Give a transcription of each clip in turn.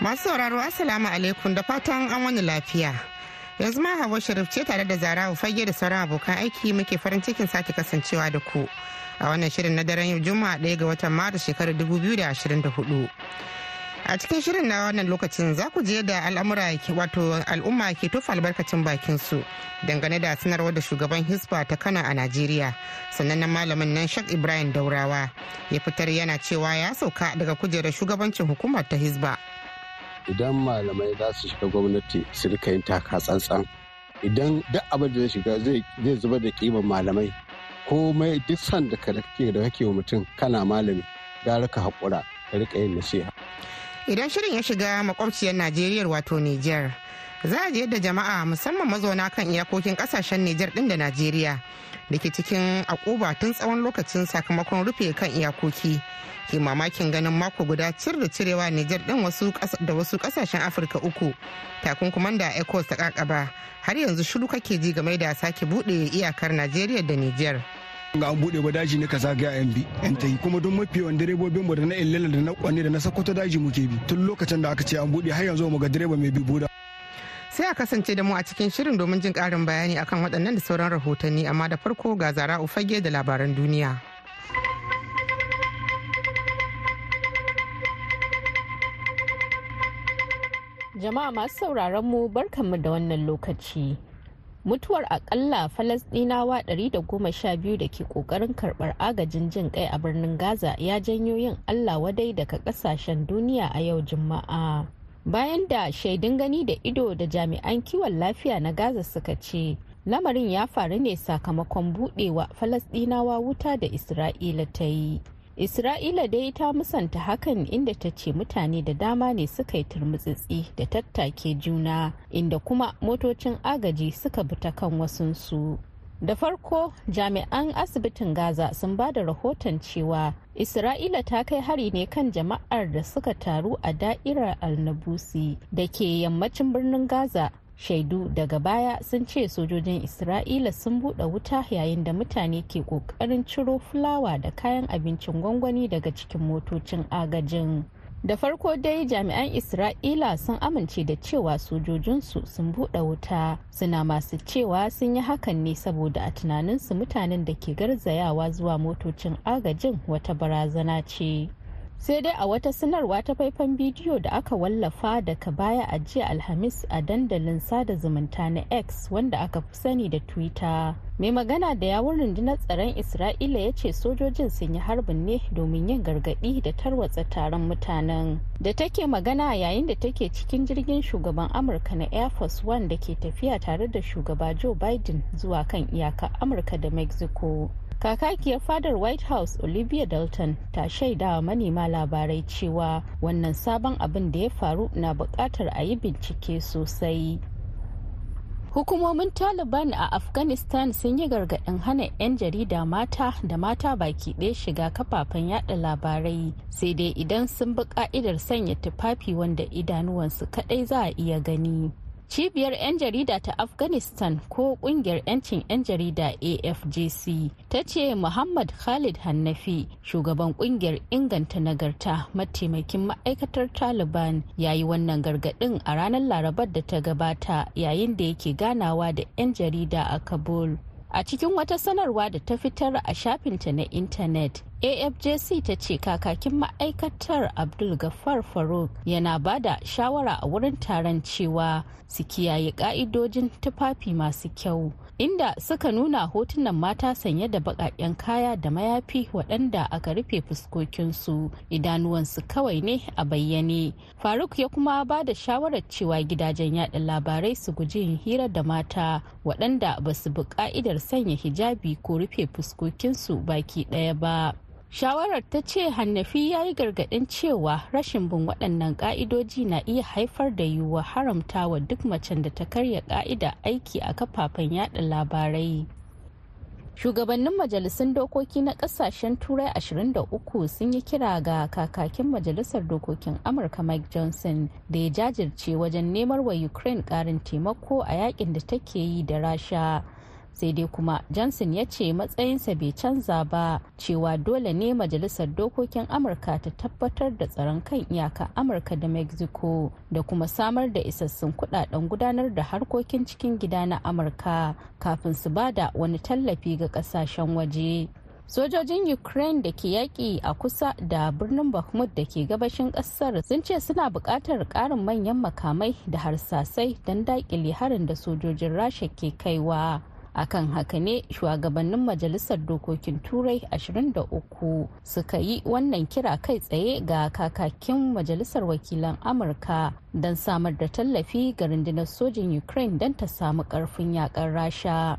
Masu sauraro Assalamu alaikum da fatan an wani lafiya. Yanzu ma Hawa Sharif ce tare da Zarawa fage da sauran abokan aiki muke farin cikin sake kasancewa da ku a wannan shirin na daren yau Juma'a ɗaya ga watan Maris shekarar 2024. a cikin shirin na wannan lokacin za ku je da al'amura wato al'umma ke tofa albarkacin bakin su dangane da sanarwar da shugaban hisba ta kana a najeriya sannan na malamin nan shak ibrahim daurawa ya fitar yana cewa ya sauka daga kujerar shugabancin hukumar ta hisba idan malamai za su shiga gwamnati su riƙa yin taka tsantsan idan duk abin da zai shiga zai zuba da kiman malamai komai duk san da kake da kake wa mutum kana malami gara ka haƙura ka riƙa yin nasiha. Idan shirin ya shiga makwabciyar najeriya wato niger za a je yadda jama'a musamman mazauna kan iyakokin ƙasashen niger din da najeriya da ke cikin akuba tun tsawon lokacin sakamakon rufe kan iyakoki ke mamakin ganin mako guda cir da cirewa niger din da wasu ƙasashen afirka uku. Takunkuman da ecos ta kakaba har yanzu shiru kake ji game da sake buɗe iyakar najeriya da niger ga an buɗe ba daji ne ka zagaya yan bi yan tayi kuma don mafi yawan direbobin mu da na illala da na kwanne da na sakkwato daji muke bi. Tun lokacin da aka ce an buɗe har yanzu mu ga direba mai bi buda sai a kasance da mu a cikin shirin domin jin karin bayani akan waɗannan da sauran rahotanni. Amma da farko ga zara ufage da labaran duniya. Jama'a masu sauraron mu barkanmu da wannan lokaci. Mutuwar akalla falasdinawa 112 da ke ƙoƙarin karɓar agajin jin kai a birnin gaza ya janyo yin allah wadai daga ƙasashen duniya a yau juma'a. Bayan da shaidun gani da ido da jami'an kiwon lafiya na gaza suka ce lamarin ya faru ne sakamakon budewa falasdinawa wuta da isra'ila ta yi. Isra'ila dai ta musanta hakan inda ta ce mutane da dama ne suka yi turmutsitsi da tattake juna inda kuma motocin agaji suka bi ta kan wasunsu. Da farko jami'an asibitin gaza sun ba da rahoton cewa isra'ila ta kai hari ne kan jama'ar da suka taru a da'irar alnabusi da ke yammacin birnin gaza shaidu daga baya sun ce sojojin isra'ila sun buɗe wuta yayin da mutane ke ƙoƙarin ciro fulawa da kayan abincin gwangwani daga cikin motocin agajin. Da farko dai jami'an isra'ila sun amince da cewa sojojinsu sun buɗe wuta. Suna masu cewa sun yi hakan ne saboda a tunaninsu mutanen da ke garzayawa zuwa motocin agajin wata barazana ce. Sai dai a wata sanarwa ta faifan bidiyo da aka wallafa daga baya a jiya alhamis a dandalin sada zumunta na x wanda aka fi sani da twitter. Mai magana da yawun rundunar tsaron isra'ila ya ce sojojin sun yi harbin ne domin yin gargaɗi da tarwatsa taron mutanen. Da take magana yayin da take cikin jirgin shugaban amurka na air force one da ke tafiya tare da shugaba joe biden zuwa kan iyaka amurka da mexico. Kakakiyar fadar white house olivia dalton ta shaidawa manema labarai cewa wannan sabon abin da ya faru na buƙatar a yi bincike sosai. Hukumomin taliban a afghanistan sun yi gargaɗin hana 'yan jarida mata da mata baki ɗaya shiga kafafen yada labarai sai dai idan sun bi ka'idar sanya tufafi wanda idanuwansu kaɗai za a iya gani. Cibiyar 'yan jarida ta afghanistan ko ƙungiyar 'yancin 'yan jarida afjc ta ce muhammad khalid hannafi shugaban ƙungiyar inganta nagarta mataimakin ma'aikatar taliban ya yi wannan gargaɗin a ranar larabar da ta gabata yayin da yake ganawa da 'yan jarida a kabul. A cikin wata sanarwa da ta fitar a shafinta na intanet afjc ta ce kakakin ma'aikatar abdul gafar faruk yana ba da shawara a wurin taron cewa su kiyaye ka'idojin tufafi masu kyau inda suka nuna hotunan mata sanye da baƙaƙen kaya da mayafi waɗanda aka rufe fuskokinsu. Idanuwansu kawai ne a bayyane. Faruk ya kuma ba da shawarar cewa gidajen yada labarai su guji yin hira da mata waɗanda ba su bi ka'idar sanya hijabi ko rufe fuskokinsu baki ɗaya ba. Shawarar ta ce hannafi ya yi gargaɗin cewa rashin bin waɗannan ƙa'idoji na iya haifar da yiwuwa haramta wa duk macen da ta karya ƙa'ida aiki a kafafen yada labarai. Shugabannin majalisun dokoki na ƙasashen turai 23 sun yi kira ga kakakin majalisar dokokin amurka mike johnson da ya jajirce wajen nemar wa ukraine karin taimako a yaƙin da take yi da rasha. Sai dai kuma johnson ya ce matsayinsa bai canza ba cewa dole ne majalisar dokokin amurka ta tabbatar da tsaron kan iyaka amurka da mexico da kuma samar da isassun kuɗaɗen gudanar da harkokin cikin gida na amurka kafin su ba da wani tallafi ga ƙasashen waje. Sojojin ukraine da ke yaƙi a kusa da birnin bakhmut da ke gabashin ƙasar sun ce suna buƙatar ƙarin manyan makamai da harsasai don daƙile harin da sojojin rasha ke kaiwa. Akan haka ne shugabannin majalisar dokokin turai 23 suka yi wannan kira kai tsaye ga kakakin majalisar wakilan amurka don samar da tallafi ga rundunar sojin ukraine don ta samu ƙarfin yakar rasha.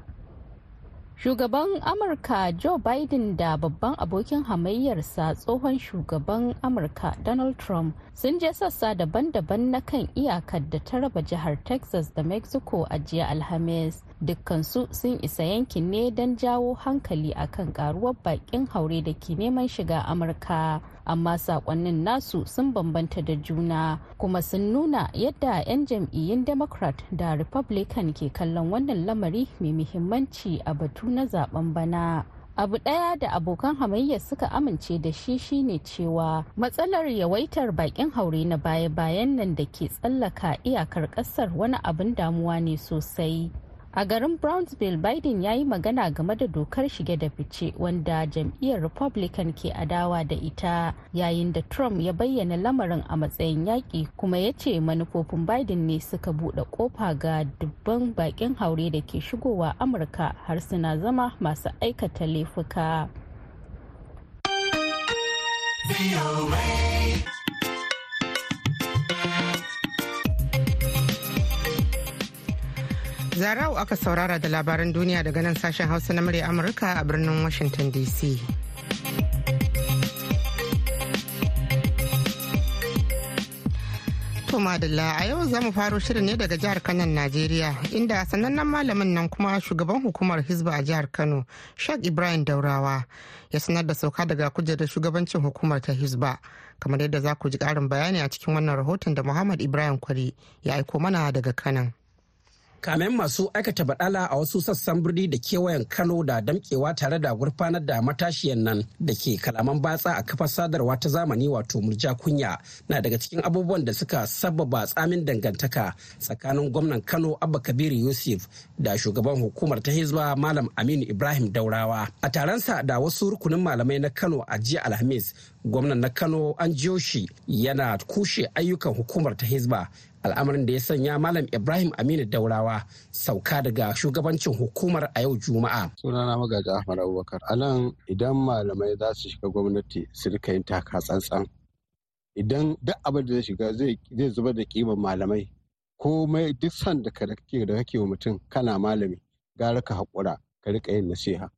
Shugaban amurka joe biden da babban abokin hamayyarsa tsohon shugaban amurka donald trump sun je sassa daban-daban na kan iyakar da ta raba jihar texas da mexico a jiya alhamis. Dukkansu sun isa yankin ne don jawo hankali akan karuwar bakin haure da ke neman shiga amurka. Amma sakonnin nasu sun bambanta da juna kuma sun nuna yadda 'yan jam'iyyun democrat da republican ke kallon wannan lamari mai muhimmanci a batu na zaɓen bana. Abu ɗaya da abokan hamayya suka amince da shi shine cewa matsalar yawaitar bakin haure na baya-bayan nan da ke tsallaka iyakar ƙasar wani abin damuwa ne sosai. A garin brownsville biden ya yi magana game da dokar shige da fice wanda jam'iyyar republican ke adawa da ita yayin da trump ya bayyana lamarin a matsayin yaƙi kuma ya ce manufofin biden ne suka buɗe ƙofa ga dubban baƙin haure da ke shigowa amurka har suna zama masu aikata laifuka. Zarau aka saurara da labaran duniya daga nan sashen Hausa na murya Amurka a birnin Washington DC. To Madalla a yau za mu faro shirin ne daga jihar Kano Najeriya inda sanannen malamin nan kuma shugaban hukumar Hizba a jihar Kano Sheikh Ibrahim Daurawa ya sanar da sauka daga kujerar shugabancin hukumar ta Hizba kamar yadda za ku ji karin bayani a cikin wannan rahoton da Muhammad Ibrahim Kwari ya aiko mana daga Kanan. Kamen masu aikata badala a wasu sassan birni da kewayen kano da damkewa tare da gurfanar da matashiyan nan da ke kalaman batsa a kafar sadarwa ta zamani wato murja kunya na daga cikin abubuwan da suka sababa tsamin dangantaka tsakanin gwamnan kano abba kabiru yusuf da shugaban hukumar ta hizba malam aminu ibrahim daurawa. A taronsa da wasu rukunin malamai na kano a jiya alhamis gwamnan na kano an jiyo shi yana kushe ayyukan hukumar ta hizba al'amarin da ya sanya malam ibrahim aminu daurawa sauka daga shugabancin hukumar a yau juma'a. Sunana magaji ahmad abubakar. A nan idan malamai za su shiga gwamnati su riƙa yin taka tsantsan. Idan duk abin da zai shiga zai zubar da kiman malamai komai duk san da kake da kake wa mutum kana malami gara ka haƙura ka riƙa yin nasiha.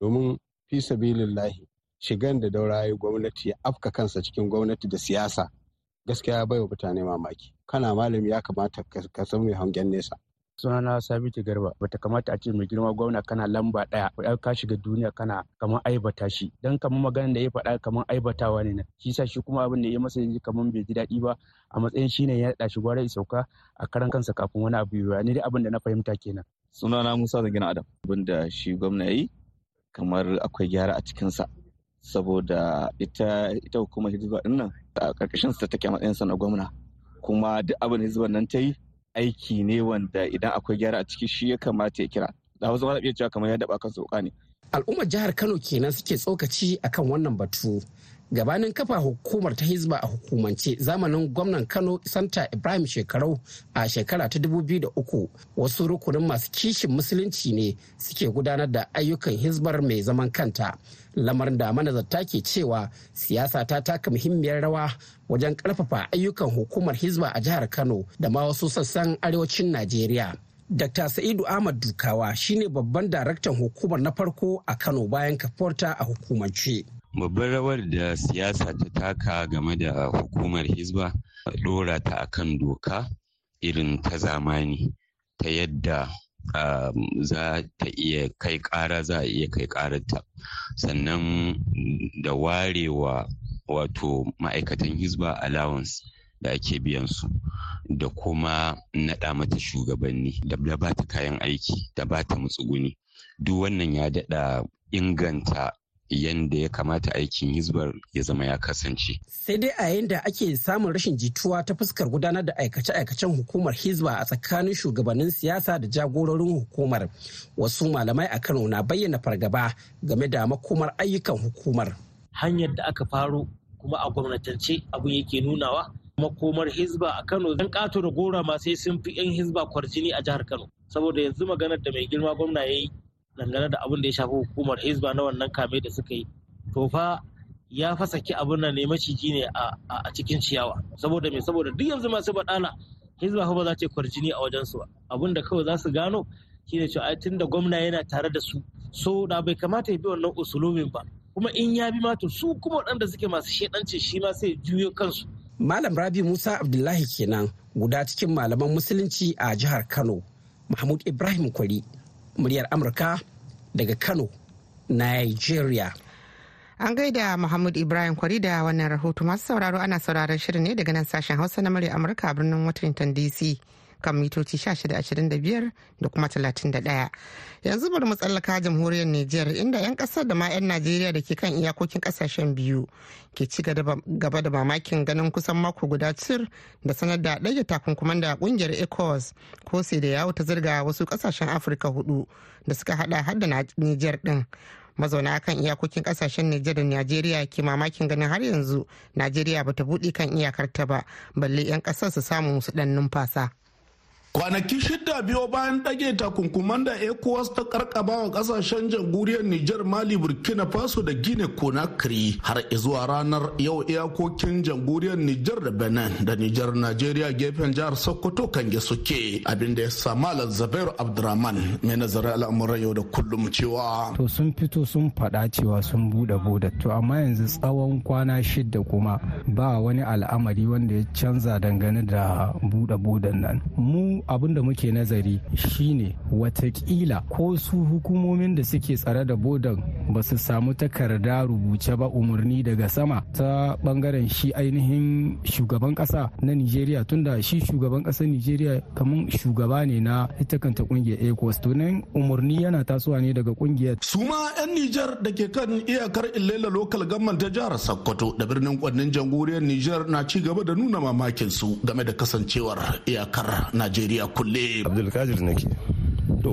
Domin fi sabilillahi shigan da daura gwamnati ya afka kansa cikin gwamnati da siyasa. Gaskiya ya baiwa mutane mamaki. Kana malami ya kamata ka san mai hangen nesa. Sunana sabitu garba. Bata kamata a ce mai girma gwamna kana lamba ɗaya ka shiga duniya kana kamar aibata shi. Dan kamar maganar da ya faɗa kamar aibatawa ne nan. Shi sa shi kuma abin da ya masa yanzu kamar bai ji daɗi ba a matsayin shi ne ya naɗa shi gwara sauka a karan kansa kafin wani abu yiwuwa ni dai abin da na fahimta kenan. Sunana musa zangina adam. Abin da shi gwamna yi kamar akwai gyara a cikinsa. Saboda ita ita hukumar hizba ɗin nan a ƙarƙashin sa take matsayin sa na gwamna. Kuma duk abin hizban nan ta yi aiki ne wanda idan akwai gyara a ciki shi ya kamata ya kira. Da wasu wani iya cewa kamar ya daba kansa wuka ne. Al'ummar jihar kano kenan suke tsokaci akan wannan batu. Gabanin kafa hukumar ta hizba a hukumance zamanin gwamnan kano santa ibrahim shekarau a shekara ta 2003 wasu rukunin masu kishin musulunci ne suke gudanar da ayyukan hizbar mai zaman kanta lamarin da manazarta ke cewa siyasa ta taka muhimmiyar rawa wajen ƙarfafa ayyukan hukumar hizba a jihar kano da ma wasu sassan arewacin najeriya Dr. Sa'idu Ahmad Dukawa shine babban daraktan hukumar na farko a Kano bayan kafuwarta a hukumance. Babbar rawar da siyasa ta taka game da hukumar hizba dora ta akan doka irin ta zamani ta yadda za ta iya kai ƙara za a iya kai ƙararta. Sannan da warewa wato ma'aikatan hizba allowance da ake biyan su da kuma naɗa mata shugabanni da ba ta kayan aiki da ba ta matsuguni. Duk wannan ya daɗa inganta yadda ya kamata aikin hizbar ya zama ya kasance. Sai dai a yayin da ake samun rashin jituwa ta fuskar gudanar da aikace-aikacen hukumar hizba a tsakanin shugabannin siyasa da jagororin hukumar. Wasu malamai a Kano na bayyana fargaba game da makomar ayyukan hukumar. Hanyar da aka faro kuma a gwamnatance abin yake nunawa makomar hizba a Kano dan kato da gora ma sai sun fi 'yan hizba kwarjini a jihar Kano. Saboda yanzu maganar da mai girma gwamna ya yi dangane da abin da ya shafi hukumar hizba na wannan kame da suka yi. To fa ya fa saki abin nan ne maciji ne a cikin ciyawa. Saboda me? Saboda duk yanzu masu baɗala hizba ba za ta kwarjini a wajen su ba. Abin da kawai za su gano shine cewa ai tunda gwamna yana tare da su so da bai kamata ya bi wannan usulubin ba. Kuma in ya bi ma to su kuma waɗanda suke masu shedanci shi ma sai juyo kansu. Malam Rabi Musa Abdullahi kenan guda cikin malaman musulunci a jihar Kano Mahmud Ibrahim Kwari. Muryar amurka daga kano nigeria. An gaida muhammad ibrahim kwari da wannan rahoto. Masu sauraro ana sauraron shirin ne daga nan sashen hausa na murya amurka birnin washington dc kan mitoci 1625 da kuma 31 yanzu bari mu tsallaka jamhuriyar niger inda 'yan ƙasar da ma 'yan najeriya da ke kan iyakokin ƙasashen biyu ke ci gaba da mamakin ganin kusan mako guda cir da sanar da ɗage takunkuman da ƙungiyar ecowas ko sai da yawo ta zirga wasu ƙasashen afirka huɗu da suka hada har da niger din mazauna kan iyakokin ƙasashen Nijar da Najeriya ke mamakin ganin har yanzu Najeriya bata buɗe kan iyakarta ba balle 'yan ƙasar su samu musu ɗan numfasa. Kwanaki shida biyo bayan ɗage takunkuman da ecowas ta karkaba wa ƙasashen jamhuriyar nijar mali burkina faso da gine conakry har zuwa ranar yau iyakokin jamhuriyar nijar da benin da nijar najeriya gefen jihar sokoto kan ya suke abin da ya sa malam zabairu abdurrahman mai nazarin al'amuran yau da kullum cewa to sun fito sun faɗa cewa sun buɗe boda. To amma yanzu tsawon kwana shida kuma ba wani al'amari wanda ya canza dangane da buɗe bodan nan. Mu abin da muke nazari shine wataƙila ko su hukumomin da suke tsare da bodan ba su samu takarda rubuce ba umarni daga sama ta ɓangaren shi ainihin shugaban kasa na nigeria tunda shi shugaban ƙasar nigeria kamar shugaba ne na ita kanta ƙungiyar ecos. To nan umarni yana tasowa ne daga ƙungiyar su ma 'yan nijar da ke kan iyakar illela lokal gamman ta jihar sokoto da birnin kwannin jamhuriyar nijar na ci gaba da nuna mamakin su game da kasancewar iyakar najeriya. A kulle. Abdulkadir nake. To,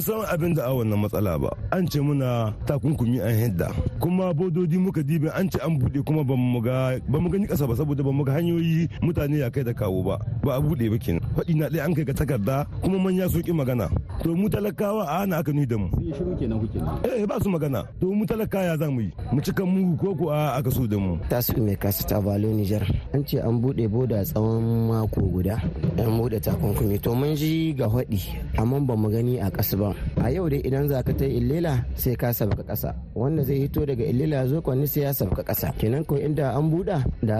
san abin da a wannan matsala ba. An ce muna takunkumi an hidda. Kuma bododi muka dibe an ce an buɗe kuma ba mu ga ba mu gani kasa ba saboda ba mu ga hanyoyi mutane ya kai da kawo ba. Ba a buɗe ba kenan. Faɗi na ɗaya an kai ga takarda kuma manya sun ki magana. To mu talakawa a ana aka ni da mu. shiru kenan kuke Eh ba su magana. To mu talakawa za mu yi. Mu cika mu ko ko a aka so da mu. Tasu mai kasu ta Valo Niger. An ce an buɗe boda tsawon mako guda. An buɗe takunkumi. To mun ji ga faɗi amma ba mu gani a ƙasa ba a yau dai idan za ka ta illela sai ka sabka ƙasa wanda zai hito daga illela zo kwanni sai ya sabka ƙasa kenan ko inda an buɗa da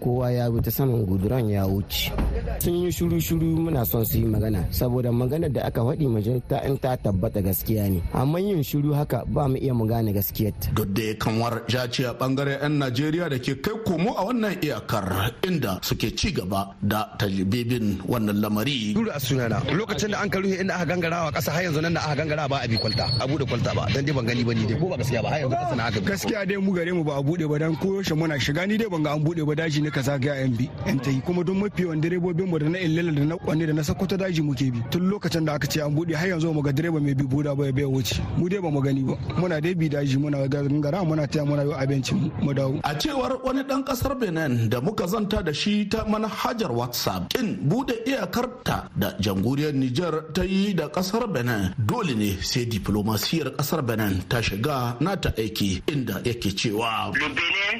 kowa ya bi ta saman guduran ya wuce sun yi shuru shuru muna son su yi magana saboda maganar da aka faɗi majalita in ta tabbata gaskiya ne. Amma yin shuru haka ba mu iya mu gane gaskiyar duk da kanwar jaci a ɓangaren 'yan najeriya da ke kai komo a wannan iyakar inda suke ci gaba da talibibin wannan lamari. Dura sunana lokacin da an ka rufe inda aka gangarawa kasa har yanzu nan da aka gangara ba a bi kwalta a buɗe kwalta ba. Dan dai ban gani ba ni dai ko ba gaskiya ba har yanzu kasa na aka gaskiya dai mu gare mu ba a buɗe ba dan ko yaushe muna shiga. Ni dai ban ga an buɗe ba daji ne kaza ga yan bi yan tayi kuma don mafi yawan direbobin mu da na illala da na kwanne da na sakkwato daji muke bi. Tun lokacin da aka ce an buɗe har yanzu mu ga direba mai bi buda ba bai wuce. Mu dai ba mu gani ba. Muna dai bi daji muna gangara muna taya muna yi abincin mu dawo. A cewar wani dan ƙasar benin da muka zanta da shi ta manhajar whatsapp kin buɗe iyakarta da jamhuriyar niger ta yi da ƙasar benin dole ne sai diplomasiyar ƙasar benin ta shiga nata aiki inda yake cewa. Le benin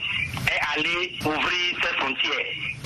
est allé ouvrir ses frontières.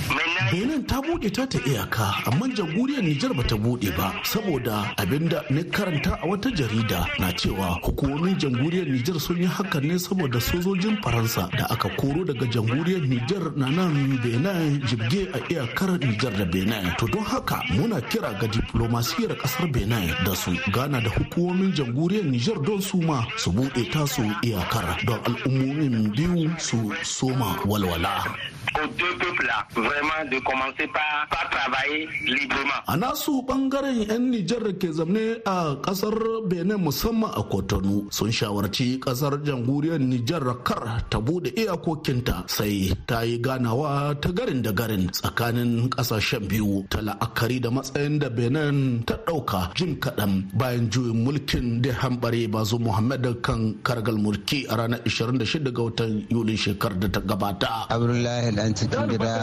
Benin ta buɗe ta ta iyaka amma jamhuriyar nijar bata buɗe ba saboda abin da na karanta a wata jarida na cewa hukumomin jamhuriyar nijar sun yi hakan ne saboda sojojin faransa da aka koro daga jamhuriyar nijar na nan benin jibge a iyakar nijar da benin. To don haka muna kira ga diplomasiyar ƙasar benin da su gana da hukumomin jamhuriyar nijar don su ma su buɗe tasu iyakar don al'ummomin biyu su soma walwala. Aux deux peuples-là, vraiment de commencer par, par travailler librement. A nasu ɓangaren 'yan Nijar da ke zamne a ƙasar Benin musamman a Kotonu sun shawarci ƙasar jamhuriyar Nijar kar ta buɗe iyakokinta sai ta yi ganawa ta garin da garin tsakanin ƙasashen biyu ta la'akari da matsayin da Benin ta ɗauka jin kaɗan bayan juyin mulkin da hambare bazu Muhammad kan kargal mulki a ranar 26 ga watan Yuli shekarar da ta gabata. Abdullahi dan cikin gida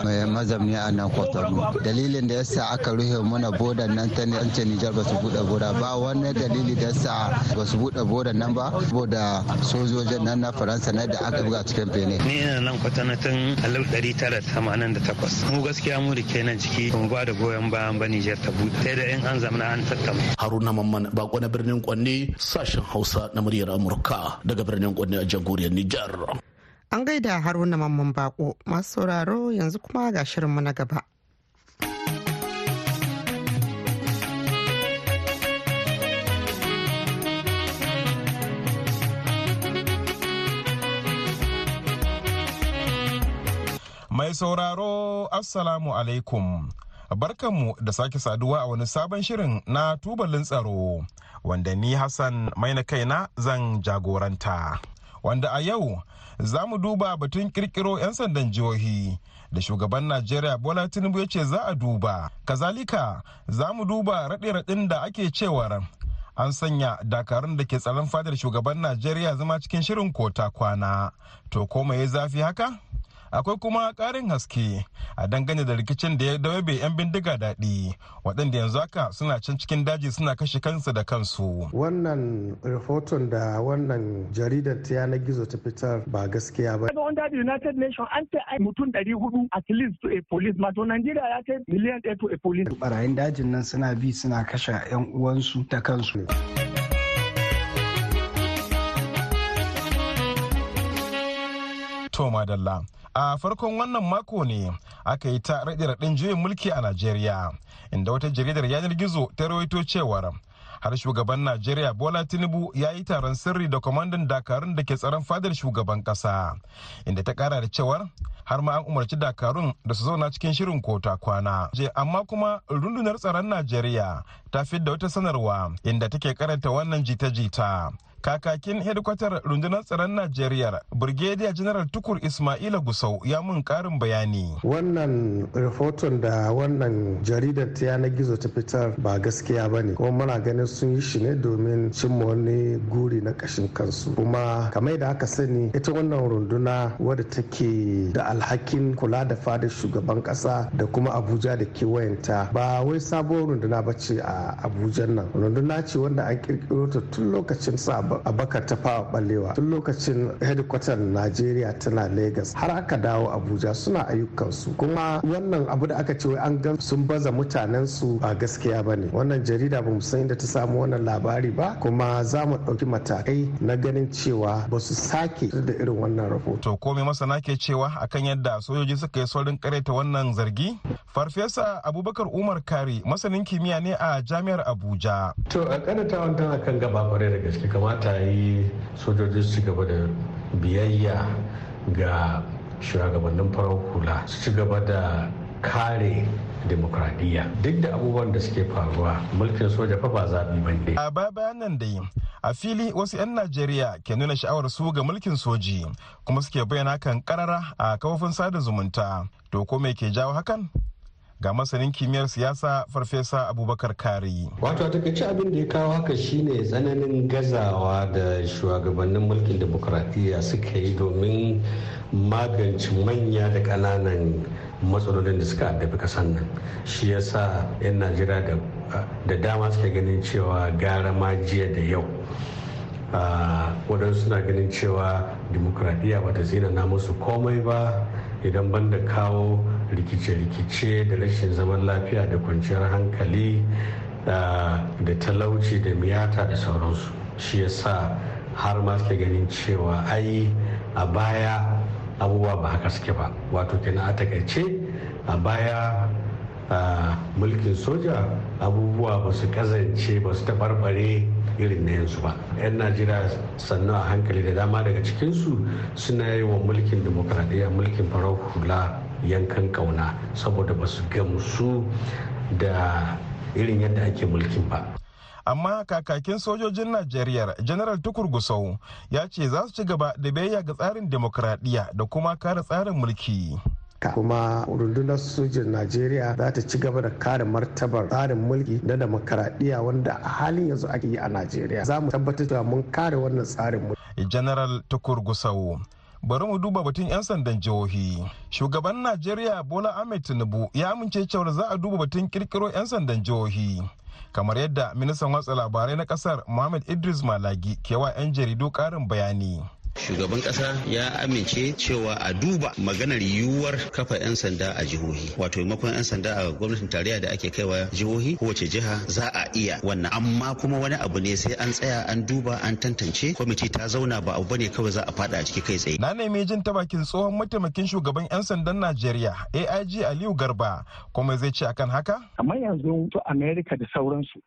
mai mazamni a nan kwatano. Dalilin da yasa aka rufe mana bodan nan ta ce nijar ba su buɗe boda ba. Wani dalili da yasa ba su buɗe bodan nan ba saboda sojojin nan na faransa na da aka buga cikin bene ni ina nan kwatano tun alif ɗari tara tamanin da takwas. Mu gaskiya mu da kenan ciki mu ba da goyon bayan ba nijar ta buɗe sai da in an zamana an tattauna. Haruna mamman bako na birnin kwanne sashen hausa na muryar amurka daga birnin kwanne a jamhuriyar nijar. An gaida haruna mamman bako masu sauraro yanzu kuma ga shirinmu na gaba. Mai sauraro Assalamu alaikum. Barkanmu da sake saduwa a wani sabon shirin na tubalin tsaro wanda ni Hassan mai na kaina zan jagoranta. Wanda a yau za mu duba batun kirkiro 'yan sandan jihohi da shugaban najeriya bola tinubu ya ce za a duba. Kazalika za mu duba raɗe-raɗin da ake cewar an sanya dakarun da ke tsaron fadar shugaban najeriya zama cikin shirin kota kwana. To ko ya zafi haka? Akwai kuma ƙarin haske a dangane da rikicin da ya dawabe 'yan bindiga daɗi waɗanda yanzu haka suna can cikin daji suna kashe kansu da kansu. Wannan rahoton da wannan jaridar ta yanar gizo ta fitar ba gaskiya ba. Under the united nations an ce ai mutum 400 at least to a police ma to nigeria ya ce miliyan ɗaya to a police. Barayin dajin nan suna bi suna kashe 'yan uwansu da kansu. To madalla a farkon wannan mako ne aka yi ta raɗe raɗin juyin mulki a najeriya inda wata jaridar yanar gizo ta rawaito cewar har shugaban najeriya bola tinubu ya yi taron sirri da kwamandan dakarun da ke tsaron fadar shugaban kasa inda ta kara da cewar har ma an umarci dakarun da su zauna cikin shirin kota kwana. Je amma kuma rundunar tsaron najeriya ta da wata sanarwa inda take karanta wannan jita-jita. Kakakin hedikwatar rundunar tsaron najeriya brigadier general tukur ismaila gusau ya mun karin bayani. Wannan rahoton da wannan jaridar ta yanar gizo ta fitar ba gaskiya ba ne. Kuma muna ganin sun yi shi ne domin cimma wani guri na kashin kansu. Kuma kamar da aka sani ita wannan runduna wadda take da alhakin kula da fadar shugaban kasa da kuma abuja da kewayenta ba wai sabuwar runduna ba ce a abuja nan. Runduna ce wanda an kirkiro ta tun lokacin sa abakar ta fawa ballewa tun lokacin hedikwatar najeriya tana lagos har aka dawo abuja suna ayyukansu. Kuma wannan abu da aka ce wai an gan sun baza mutanen su ba gaskiya ba ne. Wannan jarida ba san inda ta samu wannan labari ba kuma za mu ɗauki matakai na ganin cewa ba su sake da irin wannan rahoto. to komai masana ke cewa akan yadda sojoji suka yi saurin kareta wannan zargi? Farfesa abubakar umar kari masanin kimiyya ne a jami'ar abuja. To a karatawan tana kan gaba ƙwarai da gaske kamata yi sojoji su gaba da biyayya ga shugabannin farar hula su ci gaba da kare demokradiyya. Duk da abubuwan da suke faruwa mulkin soja fa ba zaɓi ba ne. a baya bayan nan dai a fili wasu 'yan najeriya ke nuna sha'awar su ga mulkin soji kuma suke bayyana kan karara a kafofin sada zumunta. To ko me ke jawo hakan? Ga masanin kimiyyar siyasa farfesa abubakar kari. Wato a taƙaice abin da ya kawo haka shine tsananin gazawa da shugabannin mulkin demokuraɗiyya suka yi domin magance manya da ƙananan matsalolin da suka addabi kasan nan. Shi yasa 'yan najeriya da dama suke ganin cewa gara ma jiya da yau. Waɗansu suna ganin cewa demokuraɗiyya bata zina na musu komai ba. Idan banda kawo rikice-rikice da rashin zaman lafiya da kwanciyar hankali da talauci da miyata da sauransu. Shi yasa har ma suke ganin cewa ai a baya abubuwa ba haka suke ba. Wato kenan a taƙaice a baya mulkin soja abubuwa ba su kazance ba su taɓarɓare irin na yanzu ba. 'yan najeriya sannan a hankali da dama daga cikinsu suna yi wa mulkin demokradiyya mulkin farar hula yankan ƙauna saboda ba su gamsu da irin yadda ake mulkin ba. Amma kakakin sojojin najeriya general tukur gusau ya ce za su ci gaba da biyayya ga tsarin demokradiyya da kuma kare tsarin mulki. Kuma rundunar sojin najeriya za ta ci gaba da kare martabar tsarin mulki na demokaradiyya wanda a halin yanzu ake yi a najeriya. Za mu tabbatar da mun kare wannan tsarin mulki. General tukur gusau bari mu duba batun 'yan sandan jihohi. Shugaban najeriya bola ahmed tinubu ya amince cewar za a duba batun kirkiro 'yan sandan jihohi. Kamar yadda ministan watsa labarai na ƙasar muhammad idris malagi ke wa 'yan jaridu karin bayani. Shugaban kasa ya amince cewa a duba maganar yiwuwar kafa 'yan sanda a jihohi. Wato maimakon 'yan sanda a gwamnatin tarayya da ake kaiwa jihohi kowace jiha za a iya wannan. Amma kuma wani abu ne sai an tsaya an duba an tantance. Kwamiti ta zauna ba abu ba ne kawai za a fada a ciki kai tsaye. Na nemi jin ta bakin tsohon mataimakin shugaban 'yan sandan najeriya aig aliyu garba. Kuma zai ce akan haka? Kamar yanzu su america da sauransu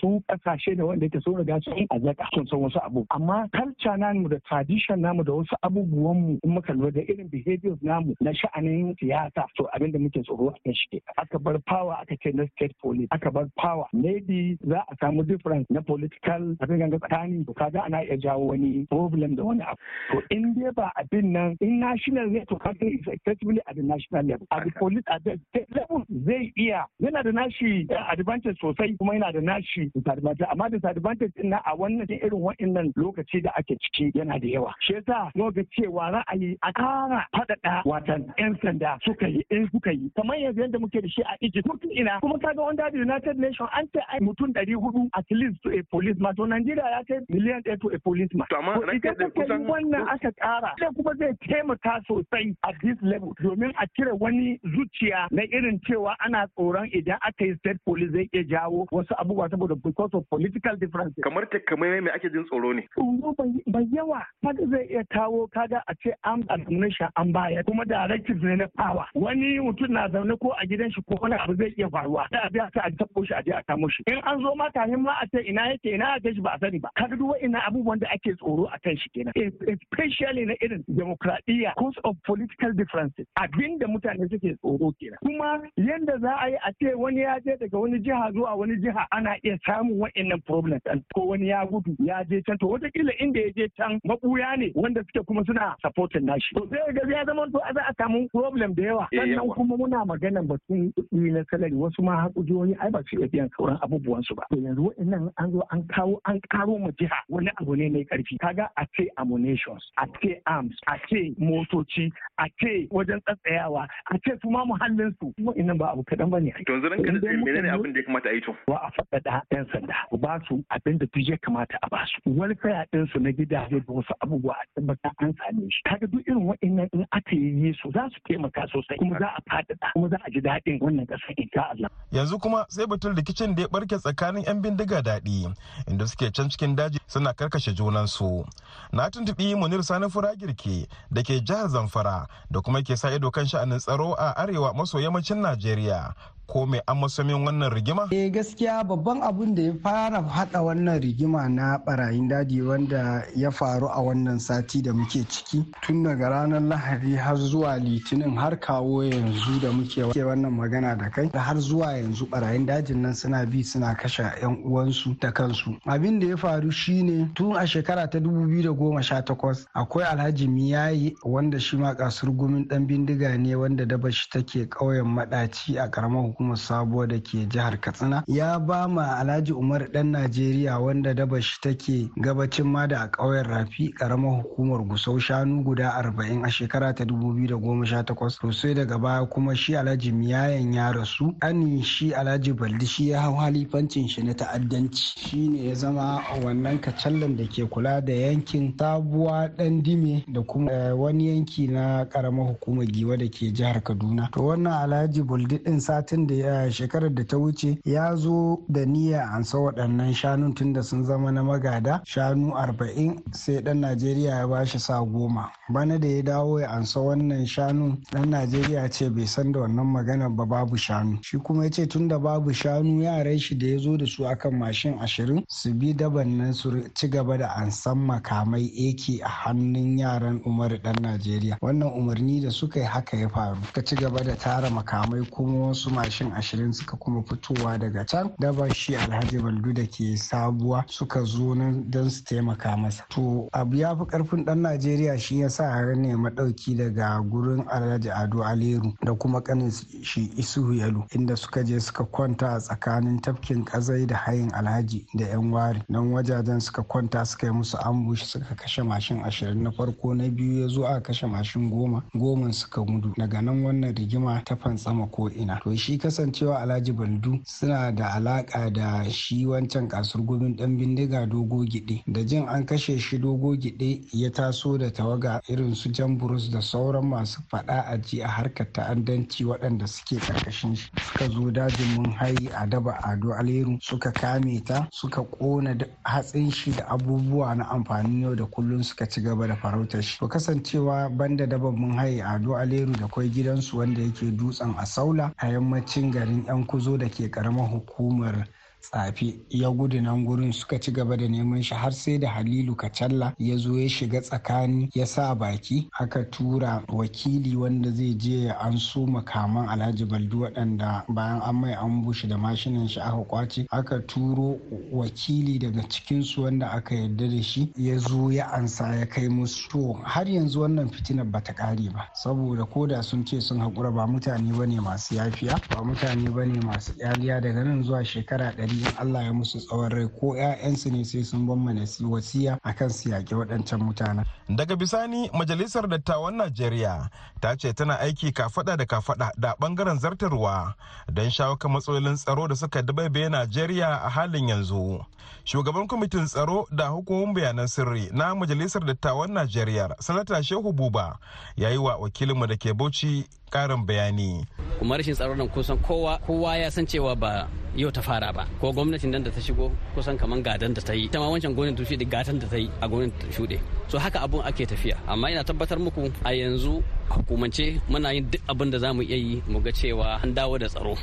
su ƙasashe da wanda yake so riga sun azaka sun san wasu abu. Amma culture namu da tradition namu da wasu abubuwan mu in muka lura da irin behaviors namu na sha'anin siyasa to abin da muke tsoro a shi aka bar power aka ce na state police aka bar power. Maybe za a samu difference na political abin ganga tsakani. To kaga ana iya jawo wani problem da wani abu. To in dai ba abin nan in national ne to kaga is effectively at the national level. At the police at the state level zai iya yana da nashi advantage sosai kuma yana da nashi disadvantage. Amma disadvantage din na a wannan irin wa'annan lokaci da ake ciki yana da yawa. Shi yasa ga cewa ra'ayi a kara faɗaɗa watan 'yan sanda suka yi in suka yi kamar yanzu yadda muke da shi a Egypt mutum ina kuma kaga wanda da United Nations an ce ai mutum ɗari huɗu at least to a policeman to Najeriya ya kai miliyan ɗaya to a policeman. To amma idan aka yi wannan aka kara sai kuma zai taimaka sosai at this level domin a cire wani zuciya na irin cewa ana tsoron idan aka yi state police zai iya jawo wasu abubuwa saboda because of political differences. Kamar takamaiman me ake jin tsoro ne? Tsoro bai yawa kaga zai iya kawo kaga a ce an administration an baya kuma directives ne na power. Wani mutum na zaune ko a gidan shi ko wani abu zai iya faruwa. Da a biya a tabo shi a je a kamo shi. In an zo ma kafin ma a ce ina yake ina a shi ba a sani ba. Kaga duk wa'annan abubuwan da ake tsoro a kan shi kenan. Especially na irin demokradiyya cause of political differences. Abinda mutane suke tsoro kenan. Kuma yanda za a yi a ce wani ya je daga wani jiha zuwa wani jiha ana iya samun wa'annan problems ko wani ya gudu ya je can. To wataƙila inda ya je can mabuya ne wanda suke kuma suna supporting nashi. To sai ga ya zama to za a samu problem da yawa. Sannan kuma muna maganan batun kuɗi na salari wasu ma haƙujiyoyi ai ba su iya biyan sauran abubuwan su ba. To yanzu wa'annan an zo an kawo an karo mu jiha wani abu ne mai ƙarfi kaga a ce ammunitions a ce arms a ce motoci a ce wajen tsatsayawa a ce su ma muhallin su wa'annan ba abu kaɗan ba ne. To yanzu ranka da menene abin da ya kamata a yi to? Wa a faɗaɗa yan sanda ba su abin da duk ya kamata a ba su. Welfare ɗin su na gidaje da wasu abubuwa a tabbata an same shi. Kaga duk irin waɗannan in aka yi su za su taimaka sosai kuma za a faɗaɗa kuma za a ji daɗin wannan ƙasar insha Allah. Yanzu kuma sai batun rikicin da ya barke tsakanin yan bindiga daɗi inda suke can cikin daji suna karkashe junansu. Na tuntuɓi munir sani furagirke da ke jihar zamfara da kuma ke sa ido kan sha'anin tsaro a arewa maso yammacin najeriya ko mai an masomin wannan rigima? Eh gaskiya babban abun da ya fara hada wannan rigima na barayin daji wanda ya faru a wannan sati da muke ciki. Tun daga ranar lahadi har zuwa litinin har kawo yanzu da muke wannan magana da kai. Da har zuwa yanzu barayin dajin nan suna bi suna kashe yan uwansu da kansu. Abin da ya faru shine tun a shekara ta 2018 akwai alhaji miyayi wanda shi ma ƙasar gumin dan bindiga ne wanda daba shi take ƙauyen madaci a karamar hukumar sabuwa da ke jihar katsina. Ya ba ma alhaji umar dan najeriya wanda daba shi take gabacin ma da a ƙauyen rafi karamar hukumar gusau shanu guda arba'in a shekara ta takwas. To sai daga baya kuma shi alhaji miyayan ya rasu. Ani shi alhaji baldi shi ya hau halifancin shi na ta'addanci. Shi ne ya zama wannan kacallan da ke kula da yankin sabuwa dan dime da kuma wani yanki na karamar hukumar giwa da ke jihar kaduna. To wannan alhaji buldi din satin da ya shekarar da ta wuce ya zo da niyya an sa waɗannan shanun tun da sun zama na magada. Shanu arba'in sai dan najeriya ya ba shi sa goma. Bana da ya dawo ya ansa wannan shanu dan najeriya ce bai san da wannan magana ba babu shanu. Shi kuma ya ce tun da babu shanu yaran shi da ya zo da su akan mashin ashirin su bi daban nan su ci gaba da ansan makamai ake a hannun yaran umar dan najeriya. Wannan umarni da suka yi haka ya faru. Ka ci gaba da tara makamai kuma wasu mashin ashirin suka kuma fitowa daga can. Daba shi alhaji baldu da ke sabuwa suka zo nan don su taimaka masa. To abu ya fi ƙarfin dan najeriya shi ya sa har nema ɗauki daga gurin alhaji ado aleru da kuma kanin shi isuhu yalo inda suka je suka kwanta a tsakanin tafkin kazai da hayin alhaji da yan wari. Nan wajajen suka kwanta suka yi musu ambush suka kashe mashin ashirin na farko na biyu ya zo aka kashe mashin goma goma suka gudu. Daga nan wannan rigima ta fantsama ko ina. To shi kasancewa alhaji baldu suna da alaka da shi wancan kasur gumin dan bindiga dogo gide da jin an kashe shi dogo gide ya taso da tawaga irin su jamburus da sauran masu fada a ji a harkar ta'addanci waɗanda suke ƙarƙashin shi. Suka zo dajin mun hayi a daba ado aleru suka kame ta suka kona hatsin shi da abubuwa na amfanin yau da kullum suka ci gaba da farautar shi. To kasancewa banda daba mun hayi ado aleru da kwai gidansu wanda yake dutsen a saula a yammacin garin yan kuzo da ke karamar hukumar tsafi ya gudu nan gurin suka ci gaba da neman shi har sai da halilu kacalla ya zo ya shiga tsakani ya sa baki aka tura wakili wanda zai je ya an so makaman alhaji baldu waɗanda bayan an mai an bushe da mashinan shi aka ƙwace aka turo wakili daga cikinsu wanda aka yarda da shi ya zo ya ansa ya kai musu. Har yanzu wannan fitinar bata kare ba saboda koda sun ce sun haƙura ba mutane ba ne masu yafiya ba mutane ba ne masu kyaliya daga nan zuwa shekara ɗari in Allah ya musu tsawon rai ko 'ya'yansu ne sai sun ban mana wasiya akan su yaƙi waɗancan mutanen. Daga bisani majalisar dattawan Najeriya ta ce tana aiki kafada da kafada da ɓangaren zartarwa don shawo kan matsalolin tsaro da suka dabaibaye Najeriya a halin yanzu. Shugaban kwamitin tsaro da hukumomin bayanan sirri na majalisar dattawan Najeriya Sanata Shehu Buba ya yi wa wakilinmu da ke Bauchi karin bayani. Kuma rashin tsaro nan kusan kowa kowa ya san cewa ba yau ta fara ba. Ko gwamnatin nan da ta shigo kusan kaman gadan da ta yi. Ita ma wancan gwamnatin ta shuɗe gatan da ta yi a gwamnatin shuɗe. So haka abun ake tafiya. Amma ina tabbatar muku a yanzu hukumance muna yin duk abin da za mu iya yi mu ga cewa an dawo da tsaro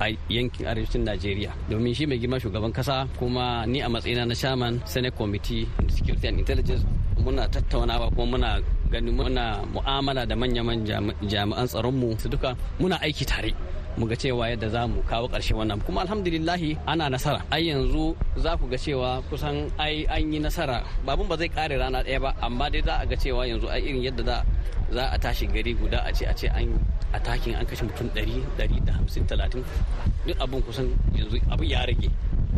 a yankin arewacin Najeriya. Domin shi mai girma shugaban kasa kuma ni a matsayina na chairman Senate Committee Security and Intelligence muna tattaunawa kuma muna gani muna mu'amala da manyan jami'an tsaronmu su duka muna aiki tare mu ga cewa yadda za mu kawo ƙarshen wannan. Kuma alhamdulillahi ana nasara. Ai yanzu za ku ga cewa kusan ai an yi nasara. Babun ba zai kare rana ɗaya ba amma dai za a ga cewa yanzu ai irin yadda za za a tashi gari guda a ce a ce an a takin an kashe mutum ɗari ɗari da hamsin talatin. Duk abin kusan yanzu abu ya rage.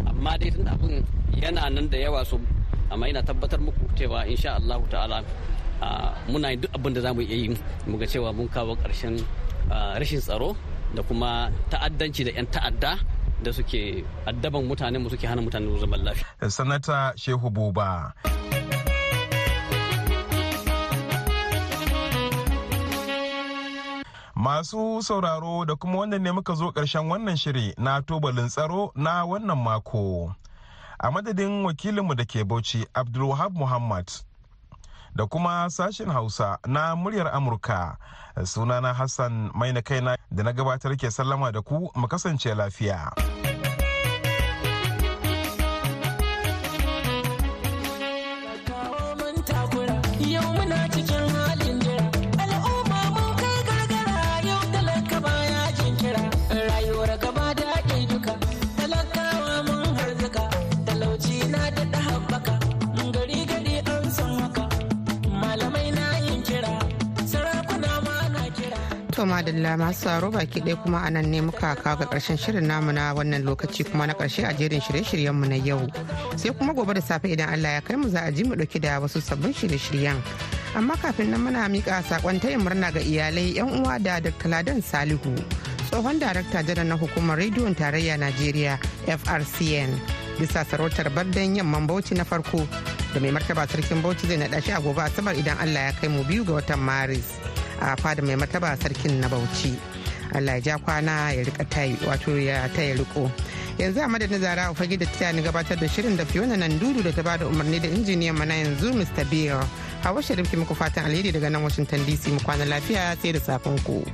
Amma dai tun abin yana nan da yawa so amma ina tabbatar muku cewa insha Allah ta'ala muna yin duk abin da za mu iya yi mu ga cewa mun kawo ƙarshen rashin tsaro da kuma ta'addanci da 'yan ta'adda da suke addaban mutane mu suke hana mutane zaman lafiya. Sanata Shehu Buba. Masu sauraro da kuma wannan ne muka zo ƙarshen wannan shiri na tubalin tsaro na wannan mako. A madadin wakilinmu da ke Bauchi Abdulwahab Muhammad da kuma sashen Hausa na muryar Amurka. Sunana Hassan mai na kaina da na gabatar ke sallama da ku mu kasance lafiya. To madalla masu tsaro baki ɗaya kuma a nan ne muka kawo ga ƙarshen shirin namu na wannan lokaci kuma na ƙarshe a jerin shirye-shiryenmu na yau. Sai kuma gobe da safe idan Allah ya kai mu za a ji mu ɗauki da wasu sabbin shirye-shiryen. Amma kafin nan muna miƙa saƙon tayin murna ga iyalai 'yan uwa da Dr. Ladan Salihu. Tsohon darakta janar na hukumar rediyon tarayya Najeriya FRCN bisa sarautar bardan yamman Bauchi na farko da mai martaba sarkin Bauchi zai naɗa shi a gobe Asabar idan Allah ya kai mu biyu ga watan Maris. A fada mai mataba sarkin na bauchi. Allah ya ja kwana ya riƙa tayi wato ya taya riko. Yanzu a madadin zara a fage da ta ni gabatar da shirin da fiona nan dudu da ta ba da umarni da injiniyan mana yanzu mr. Bill hawa sharif muku fatan alheri daga nan washington dc mu kwana lafiya sai da safen ku.